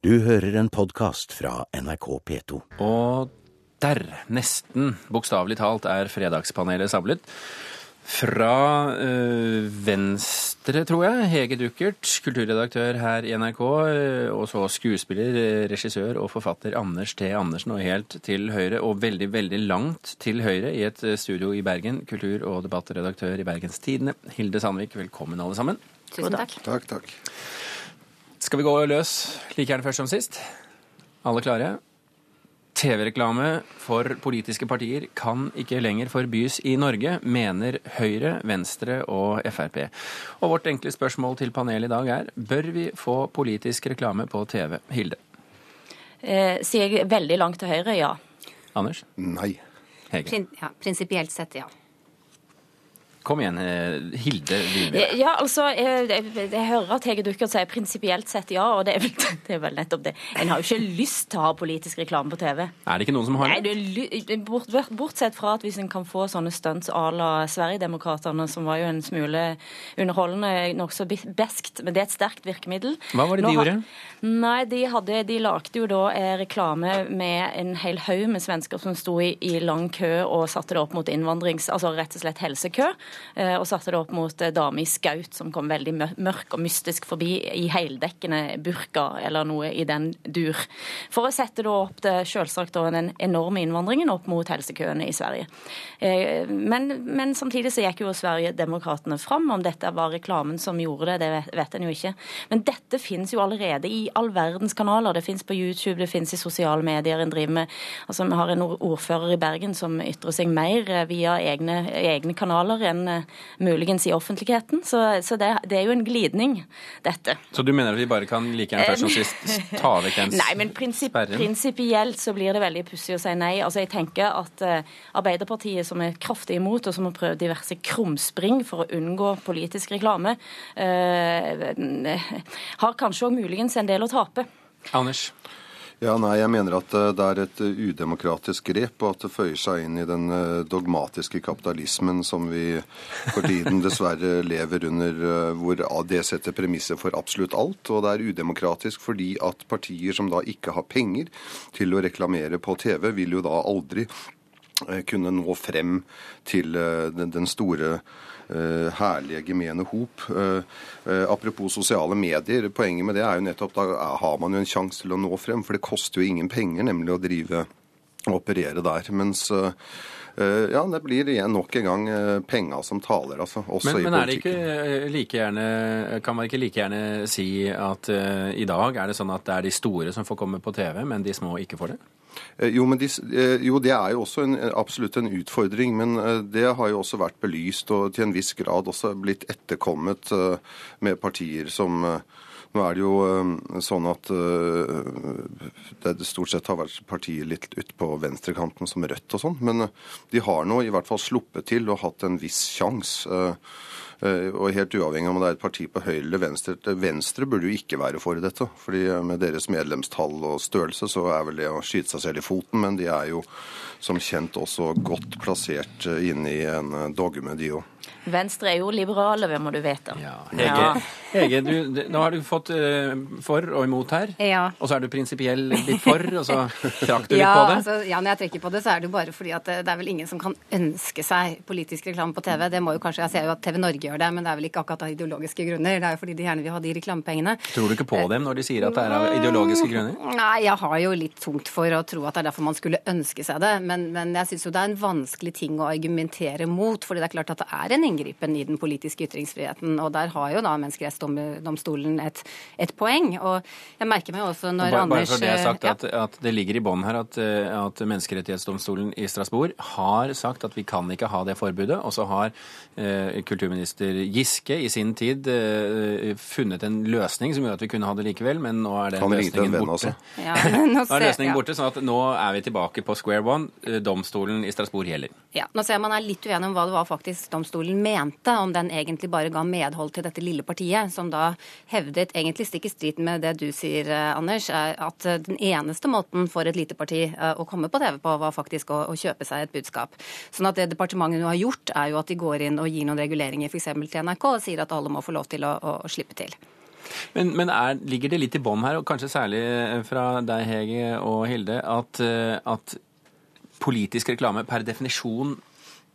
Du hører en podkast fra NRK P2. Og der, nesten bokstavelig talt, er fredagspanelet samlet. Fra øh, Venstre, tror jeg, Hege Duckert, kulturredaktør her i NRK. øh, Og så skuespiller, øh, regissør og forfatter Anders T. Andersen. Og helt til høyre, og veldig, veldig langt til høyre, i et studio i Bergen, kultur- og debattredaktør i Bergens Tidende, Hilde Sandvik. Velkommen, alle sammen. Tusen takk. Takk, takk. Skal vi gå løs like gjerne først som sist? Alle klare? TV-reklame for politiske partier kan ikke lenger forbys i Norge, mener Høyre, Venstre og Frp. Og vårt enkle spørsmål til panelet i dag er bør vi få politisk reklame på TV? Hilde. Eh, sier jeg veldig langt til høyre, ja. Anders? Nei. Prin ja, prinsipielt sett, ja. Kom igjen, eh, Hilde. Eh, Ja, altså, jeg, jeg, jeg hører at Hege Duckert sier prinsipielt sett ja, og det er, vel, det er vel nettopp det. En har jo ikke lyst til å ha politisk reklame på TV. Er det ikke noen som har Nei, det? er bort, Bortsett fra at hvis en kan få sånne stunts à la Sverigedemokraterna, som var jo en smule underholdende, nokså beskt, men det er et sterkt virkemiddel. Hva var det Nå de gjorde? Nei, de, hadde, de lagde jo da eh, reklame med en hel haug med svensker som sto i, i lang kø og satte det opp mot innvandrings... Altså rett og slett helsekø. Eh, Og satte det opp mot eh, dame i skaut som kom veldig mørk og mystisk forbi i heldekkende burka eller noe i den dur. For å sette da opp det selvsagt den enorme innvandringen opp mot helsekøene i Sverige. Eh, Men, men samtidig så gikk jo Sverigedemokraterna fram. Om dette var reklamen som gjorde det, det vet, en jo ikke. Men dette finnes jo allerede i all verdens kanaler. Det finnes på YouTube, det finnes i sosiale medier. En driver med Altså, vi har en ordfører i Bergen som ytrer seg mer via egne, egne kanaler enn eh, muligens i offentligheten. Så, så det, det er jo en glidning, dette. Så du mener at vi bare kan like gjerne først som sist ta vekk den Nei, men prinsipp, prinsipielt så blir det veldig pussig å si nei. Altså, jeg tenker at uh, Arbeiderpartiet, som er kraftig imot, og som har prøvd diverse krumspring for å unngå politisk reklame, uh, har kanskje òg muligens en del å tape. Anders? Ja, nei, jeg mener at eh, det er et eh, udemokratisk grep, og at det føyer seg inn i den eh, dogmatiske kapitalismen som vi for tiden dessverre lever under, hvor det setter premisser for absolutt alt. Og det er udemokratisk fordi at partier som da ikke har penger til å reklamere på TV, vil jo da aldri kunne nå frem til den, store herlige gemene hop. Eh, eh, apropos sosiale medier, poenget med det er jo nettopp da har man jo en sjanse til å nå frem, for det koster jo ingen penger nemlig å drive og operere der. Mens eh, eh, ja, det blir igjen nok en gang uh, penga som taler, altså. Også Men, i men er det ikke politikken. eh, like gjerne Kan man ikke like gjerne si at uh, i dag er det sånn at det er de store som får komme på TV, men de små ikke får det? Eh, Jo, men de, eh, jo, det er jo også en, absolutt en utfordring, men eh, det har jo også vært belyst og til en viss grad også blitt etterkommet eh, med partier som eh, Nå er det jo eh, sånn at eh, det stort sett har vært partier litt ut på venstrekanten som Rødt og sånn, men eh, de har nå i hvert fall sluppet til og hatt en viss sjanse. Eh, Eh, Og helt uavhengig av om det er et parti på høyre eller venstre. Venstre burde jo ikke være for dette. fordi eh, med deres medlemstall og størrelse så er vel det å skyte seg selv i foten. Men de er jo som kjent også godt plassert eh, inne i en eh, dogme, de òg. Venstre er jo liberale, hvem må du vite. Hege, Ja. Hege du, d- nå har du fått uh, for og imot her. Ja. Og så er du prinsipiell litt for, og så trakk du litt Ja, på det. altså, ja, når jeg trekker på det, så er det jo bare fordi at det, det er vel ingen som kan ønske seg politisk reklame på TV. Det må jo kanskje, Jeg ser jo at TV Norge gjør det, men det er vel ikke akkurat av ideologiske grunner. Det er jo fordi de gjerne vil ha de reklamepengene. Tror du ikke på dem når de sier at det er av ideologiske grunner? Nei, jeg har jo litt tungt for å tro at det er derfor man skulle ønske seg det. Men, men jeg syns jo det er en vanskelig ting å argumentere mot. fordi det er klart at det er en inngripen i den politiske ytringsfriheten. Og der har jo da Menneskerettsdomstolen et, et poeng. Og jeg merker meg også når Bare, bare for det jeg har sagt ja. at, at det ligger i bånn her at, eh, at Menneskerettighetsdomstolen i Strasbourg har sagt at vi kan ikke ha det forbudet. Og så har eh, kulturminister Giske i sin tid eh, funnet en løsning som gjør at vi kunne ha det likevel, men nå er den Han løsningen borte. Ja, nå Nå er ser- løsningen ja. borte, sånn at nå er vi tilbake på square one. Eh, Domstolen i Strasbourg gjelder. Ja, nå ser man er litt uenig om hva det var faktisk domstolen mente, om den egentlig bare ga medhold til dette lille partiet, som da hevdet, egentlig stikk i strid med det du sier, eh, Anders, er at eh, den eneste måten for et lite parti eh, å komme på TV på, var faktisk å, å kjøpe seg et budskap. Sånn at det departementet nå har gjort, er jo at de går inn og gir noen reguleringer f.eks. til NRK og sier at alle må få lov til å, å, å slippe til. Men, men er, ligger det litt i bånn her, og kanskje særlig fra deg, Hege og Hilde, at, at politisk reklame per definisjon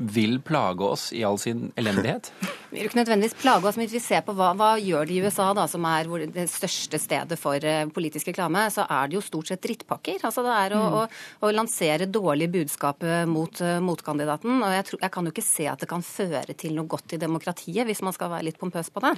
vil plage oss i all sin elendighet? Vi vil ikke nødvendigvis plage oss, men hvis vi ser på hva, hva gjør de i USA, da, som er det største stedet for uh, politisk reklame, så er det jo stort sett drittpakker. Altså Det er å, mm. å, å lansere dårlige budskap mot uh, motkandidaten. og jeg, tror, jeg, kan jo ikke se at det kan føre til noe godt i demokratiet, hvis man skal være litt pompøs på det.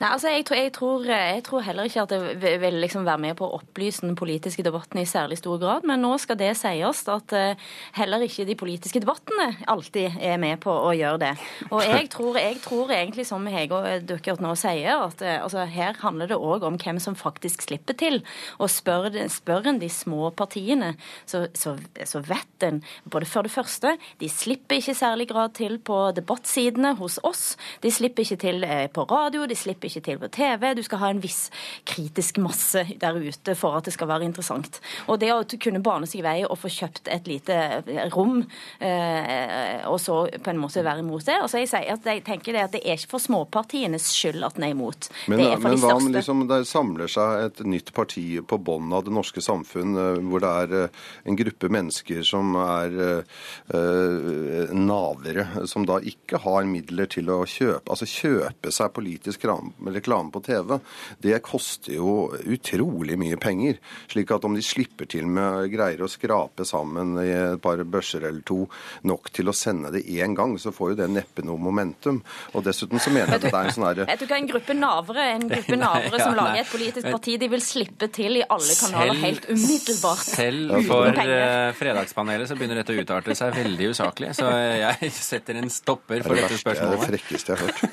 Nei, altså jeg tror, jeg, tror, jeg tror, heller ikke at det vil liksom være med på å opplyse den politiske debatten i særlig stor grad, men nå skal det sies at uh, heller ikke de politiske debattene alltid er med på å gjøre det. Og jeg tror, jeg tror tror egentlig, som Hege Dukkert nå sier, at eh, altså, her handler det òg om hvem som faktisk slipper til. Og spør, spør en de små partiene, så, så, så, vet en både for det første de slipper ikke i særlig grad til på debattsidene hos oss. De slipper ikke til eh, på radio, de slipper ikke til på TV. Du skal ha en viss kritisk masse der ute for at det skal være interessant. Og det å kunne bane seg vei og få kjøpt et lite eh, rom, eh, og så på en måte være imot det. Og så jeg, sier at jeg tenker det at det er ikke for småpartienes skyld at den er imot. Men, det er for men de største. Men hva om liksom, det samler seg et nytt parti på bunnen av det norske samfunn, eh, hvor det er eh, en gruppe mennesker som er uh, navere, som da ikke har midler til å kjøpe, altså kjøpe seg politisk reklame på TV. Det koster jo utrolig mye penger. slik at om de slipper til med greier å skrape sammen i et par børser eller to nok til å sende det én gang, så får jo det neppe noe momentum. Og dessuten så mener jeg at det er en sånn herre Jeg tror ikke en gruppe navere en gruppe navere som lager et politisk parti, de vil slippe til i alle kanaler helt umiddelbart. Selv for uh, Fredagspanelet så begynner dette å utarte seg veldig usaklig, så jeg setter en stopper for dette spørsmålet. Det er det frekkeste jeg har hørt.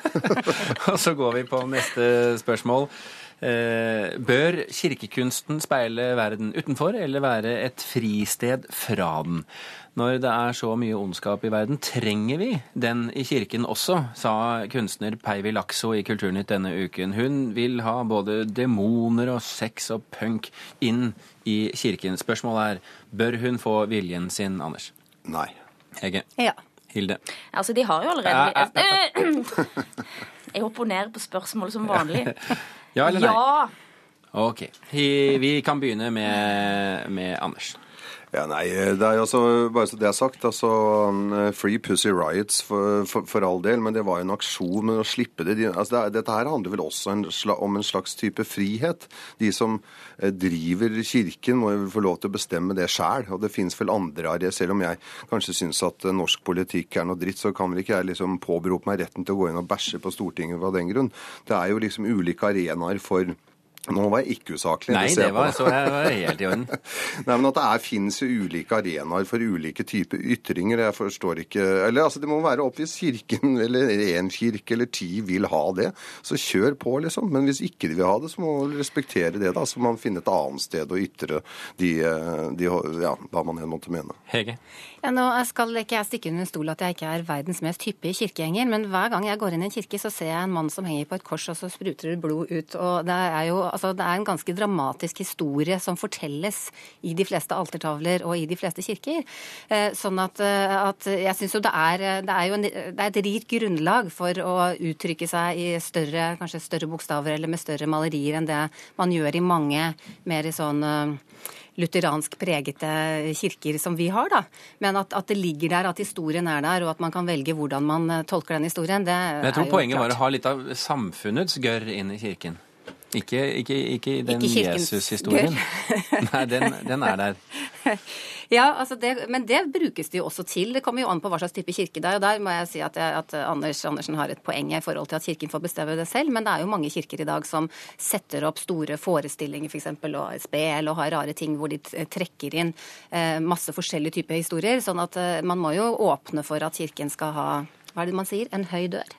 Og så går vi på neste spørsmål. Eh, bør kirkekunsten speile verden utenfor, eller være et fristed fra den? Når det er så mye ondskap i verden, trenger vi den i kirken også, sa kunstner Peivi Lakso i Kulturnytt denne uken. Hun vil ha både demoner og sex og punk inn i kirken. Spørsmålet er, bør hun få viljen sin, Anders? Nei. Hege? Ja. Hilde? Altså, de har jo allerede Jeg opponerer på spørsmålet som vanlig. ja eller nei? Ja. OK. Vi kan begynne med, med Anders. Ja, nei, det er altså, Bare så det er sagt, altså um, Free Pussy Riots for, for, for, all del, men det var jo en aksjon med å slippe det. altså det, Dette her handler vel også en, om en slags type frihet. De som eh, driver Kirken, må jo få lov til å bestemme det sjæl. Og det fins vel andre av det. Selv om jeg kanskje syns at eh, norsk politikk er noe dritt, så kan vel ikke jeg liksom påberope meg retten til å gå inn og bæsje på Stortinget av den grunn. Det er jo liksom ulike arenaer for nå var jeg ikke usaklig. Nei, det var, så jeg var helt i orden. Nei, men At det er, finnes ulike arenaer for ulike typer ytringer. Jeg forstår ikke Eller altså, det må være opp hvis Kirken eller én kirke eller ti vil ha det. Så kjør på, liksom. Men hvis ikke de vil ha det, så må man respektere det. da, Så må man finne et annet sted å ytre de, de, ja, hva man enn måtte mene. Hege? Ja, nå skal ikke jeg stikke under en stol at jeg ikke er verdens mest hyppige kirkegjenger, men hver gang jeg går inn i en kirke, så ser jeg en mann som henger på et kors, og så spruter det blod ut. og det er jo altså, det er en ganske dramatisk historie som fortelles i de fleste altertavler og i de fleste kirker. Eh, sånn at, eh, at jeg syns jo det er, det er jo en, det er et rikt grunnlag for å uttrykke seg i større, kanskje større bokstaver eller med større malerier enn det man gjør i mange mer sånn eh, lutheransk pregete kirker som vi har. da. Men at, at, det ligger der, at historien er der, og at man kan velge hvordan man tolker den historien, det er jo Men jeg tror poenget var å ha litt av samfunnets gørr inn i kirken. Ikke, ikke, ikke den Jesus-historien. Nei, den, den, er der. Ja, altså det, men det brukes det jo også til. Det kommer jo an på hva slags type kirke det er. Og der må jeg si at, jeg, at Anders Andersen har et poeng i forhold til at Kirken får bestemme det selv. Men det er jo mange kirker i dag som setter opp store forestillinger f.eks. For og spel og har rare ting hvor de trekker inn eh, masse forskjellige typer historier. Sånn at eh, man må jo åpne for at Kirken skal ha hva er det man sier? En høy dør.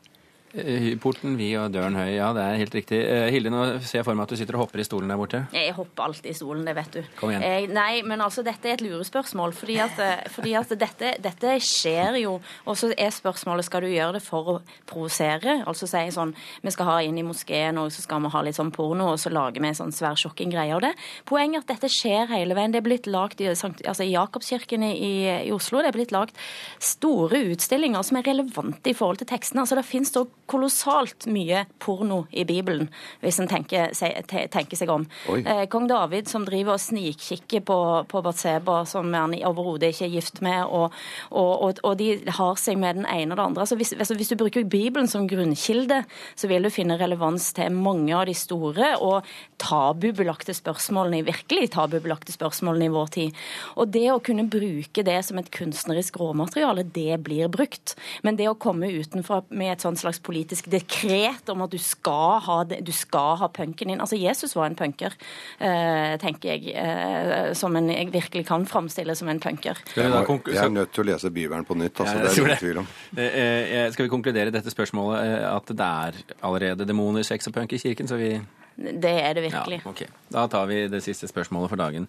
Eh, porten vid og døren høy, ja det er helt riktig. Eh, Hilde, nå ser jeg for meg at du sitter og hopper i stolen der borte. Jeg hopper alltid i stolen, det vet du. Kom igjen. Jeg, nei, men altså dette er et lurespørsmål. Fordi at, eh, fordi at dette, dette, skjer jo. Og så er spørsmålet skal du gjøre det for å provosere. Altså si sånn vi skal ha inn i moskeen og så skal vi ha litt sånn porno, og så lager vi en sånn svær sjokking-greie av det. Poenget er at dette skjer hele veien. Det er blitt lagt i, altså, i Jakobskirken i, i, Oslo det er blitt lagt store utstillinger som er relevante i forhold til tekstene. Altså det finnes da kolossalt mye porno i Bibelen, hvis en tenker, tenker, seg om. Eh, Kong David som driver og snikkikker på, på Batseba, som han overhodet ikke er gift med, og, og, og, de har seg med den ene og det andre. Altså, hvis, altså, hvis, du bruker Bibelen som grunnkilde, så vil du finne relevans til mange av de store og tabubelagte spørsmålene, virkelig tabubelagte spørsmålene i vår tid. Og det å kunne bruke det som et kunstnerisk råmateriale, det blir brukt. Men det å komme utenfra med et sånt slags politisk dekret om at du skal ha, du skal ha punken inn Altså, Jesus var en punker, eh, tenker jeg, eh, som en, jeg virkelig kan framstille som en punker. Jeg, er nødt til å lese Bibelen på nytt. altså, ja, det er ingen tvil om. Eh, skal vi konkludere dette spørsmålet at det er allerede demoner, sex og punk i kirken? så vi... Det er det virkelig. Ja, ok. Da tar vi det siste spørsmålet for dagen.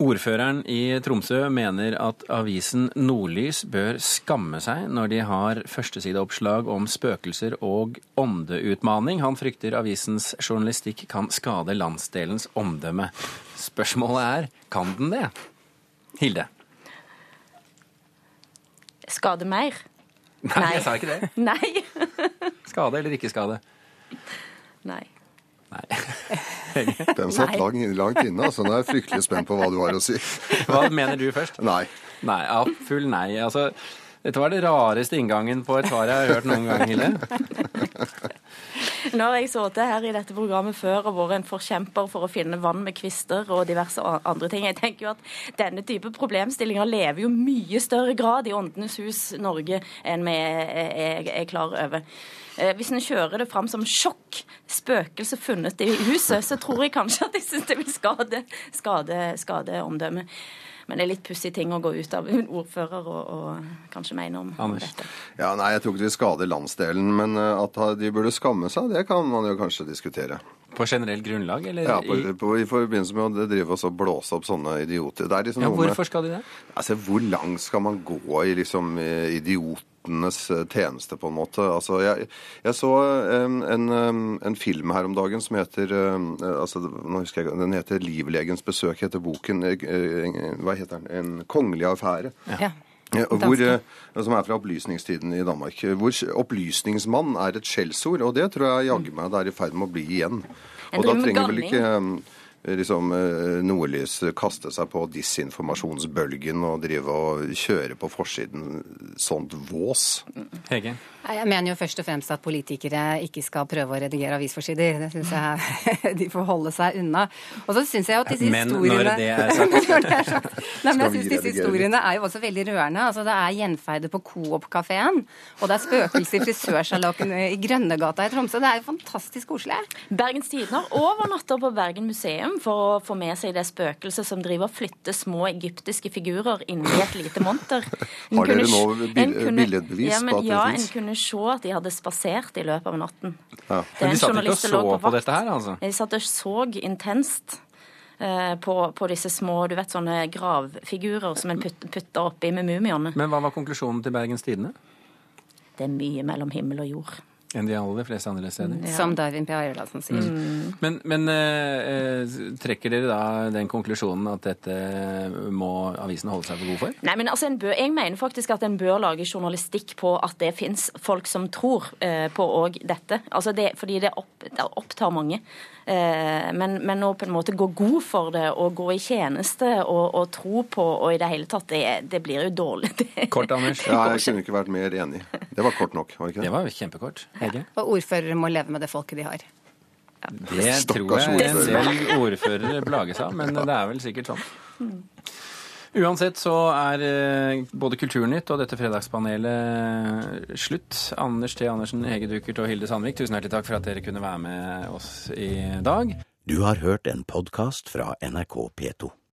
Ordføreren i Tromsø mener at avisen Nordlys bør skamme seg når de har førstesideoppslag om spøkelser og åndeutmaning. Han frykter avisens journalistikk kan skade landsdelens omdømme. Spørsmålet er kan den det? Hilde? Skade mer? Nei, Nei. jeg sa ikke det. Nei. skade eller ikke skade? Nei. Nei. Den satt lang, langt inne, altså. Nå er jeg fryktelig spent på hva du har å si. Hva mener du først? Nei. Nei, ja, Full nei. Altså, dette var det rareste inngangen på et svar jeg har hørt noen gang, Hille. Nå har jeg sittet her i dette programmet før og vært en forkjemper for å finne vann med kvister og diverse andre ting. Jeg tenker jo at denne type problemstillinger lever jo mye større grad i Åndenes hus Norge enn vi er klar over. Eh, hvis en kjører det fram som sjokk, spøkelse funnet i huset, så tror jeg kanskje at jeg syns det vil skade, skade, skade omdømmet. Men det er litt pussig ting å gå ut av en ordfører og, og kanskje mene om, Anders. dette. Ja, nei, Jeg tror ikke det skader landsdelen, men eh, at de burde skamme seg, det kan man jo kanskje diskutere. På generelt grunnlag, eller? Ja, på, på, i forbindelse med å drive og blåse opp sånne idioter. Liksom ja, hvorfor skal de det? Altså, Hvor langt skal man gå i liksom idiot idiotenes eh, tjeneste, på en måte. Altså, jeg, jeg så en, en, en, film her om dagen som heter eh, altså, nå husker jeg, Den heter 'Livlegens besøk', heter boken. Eh, hva heter den? 'En kongelig affære'. Ja. Hvor, som er fra opplysningstiden i Danmark. Hvor opplysningsmann er et skjellsord, og det tror jeg jaggu meg det er i ferd med å bli igjen. Og da trenger vel ikke liksom Nordlys kaste seg på disinformasjonsbølgen og drive og kjøre på forsiden sånt vås. Hege? Jeg mener jo først og fremst at politikere ikke skal prøve å redigere avisforsider. Det syns jeg de får holde seg unna. Og så syns jeg jo at disse men historiene er sagt. når det er sagt. Nei, men jeg syns disse historiene er jo også veldig rørende. Altså, det er gjenferdet på Coop-kafeen, og det er spøkelse i frisørsalongen i Grønnegata i Tromsø. Det er jo fantastisk koselig. Bergens Tidende overnatter på Bergen museum for å få med seg det spøkelset som driver og flytter små egyptiske figurer inni et lite monter. Har dere nå billedbevis ja, men, på at det fins? kunne se at de hadde spasert i løpet av natten. Ja. Men de satt ikke og så på, på dette her, altså? De satt og så intenst. Eh, på, på, disse små du vet, sånne gravfigurer som en putter, putter oppi med mumiene. Men hva var konklusjonen til Bergens Tidende? Det er mye mellom himmel og jord enn de aller fleste andre steder. Ja. Som Darwin P. Ayerladsen sier. Mm. Men, men eh, trekker dere da den konklusjonen at dette må avisen holde seg for god for? Nei, men altså, bør, Jeg mener faktisk at en bør lage journalistikk på at det fins folk som tror eh, på òg dette. Altså det, fordi det, opp, det opptar mange. Eh, men, men, å på en måte gå god for det og gå i tjeneste og, og tro på og i det hele tatt, det, det blir jo dårlig. Kort, Anders? Ja, jeg kunne ikke vært mer enig. Det var kort nok, var det ikke det? Det var kjempekort. Hege? Og ordførere må leve med det folket de har. Ja. Det tror jeg en del ordførere plages av, men det er vel sikkert sånn. Uansett så er eh, både Kulturnytt og dette fredagspanelet slutt. Anders T. Andersen, Hege Dukert og Hilde Sandvik, tusen hjertelig takk for at dere kunne være med oss i dag. Du har hørt en podkast fra NRK P2.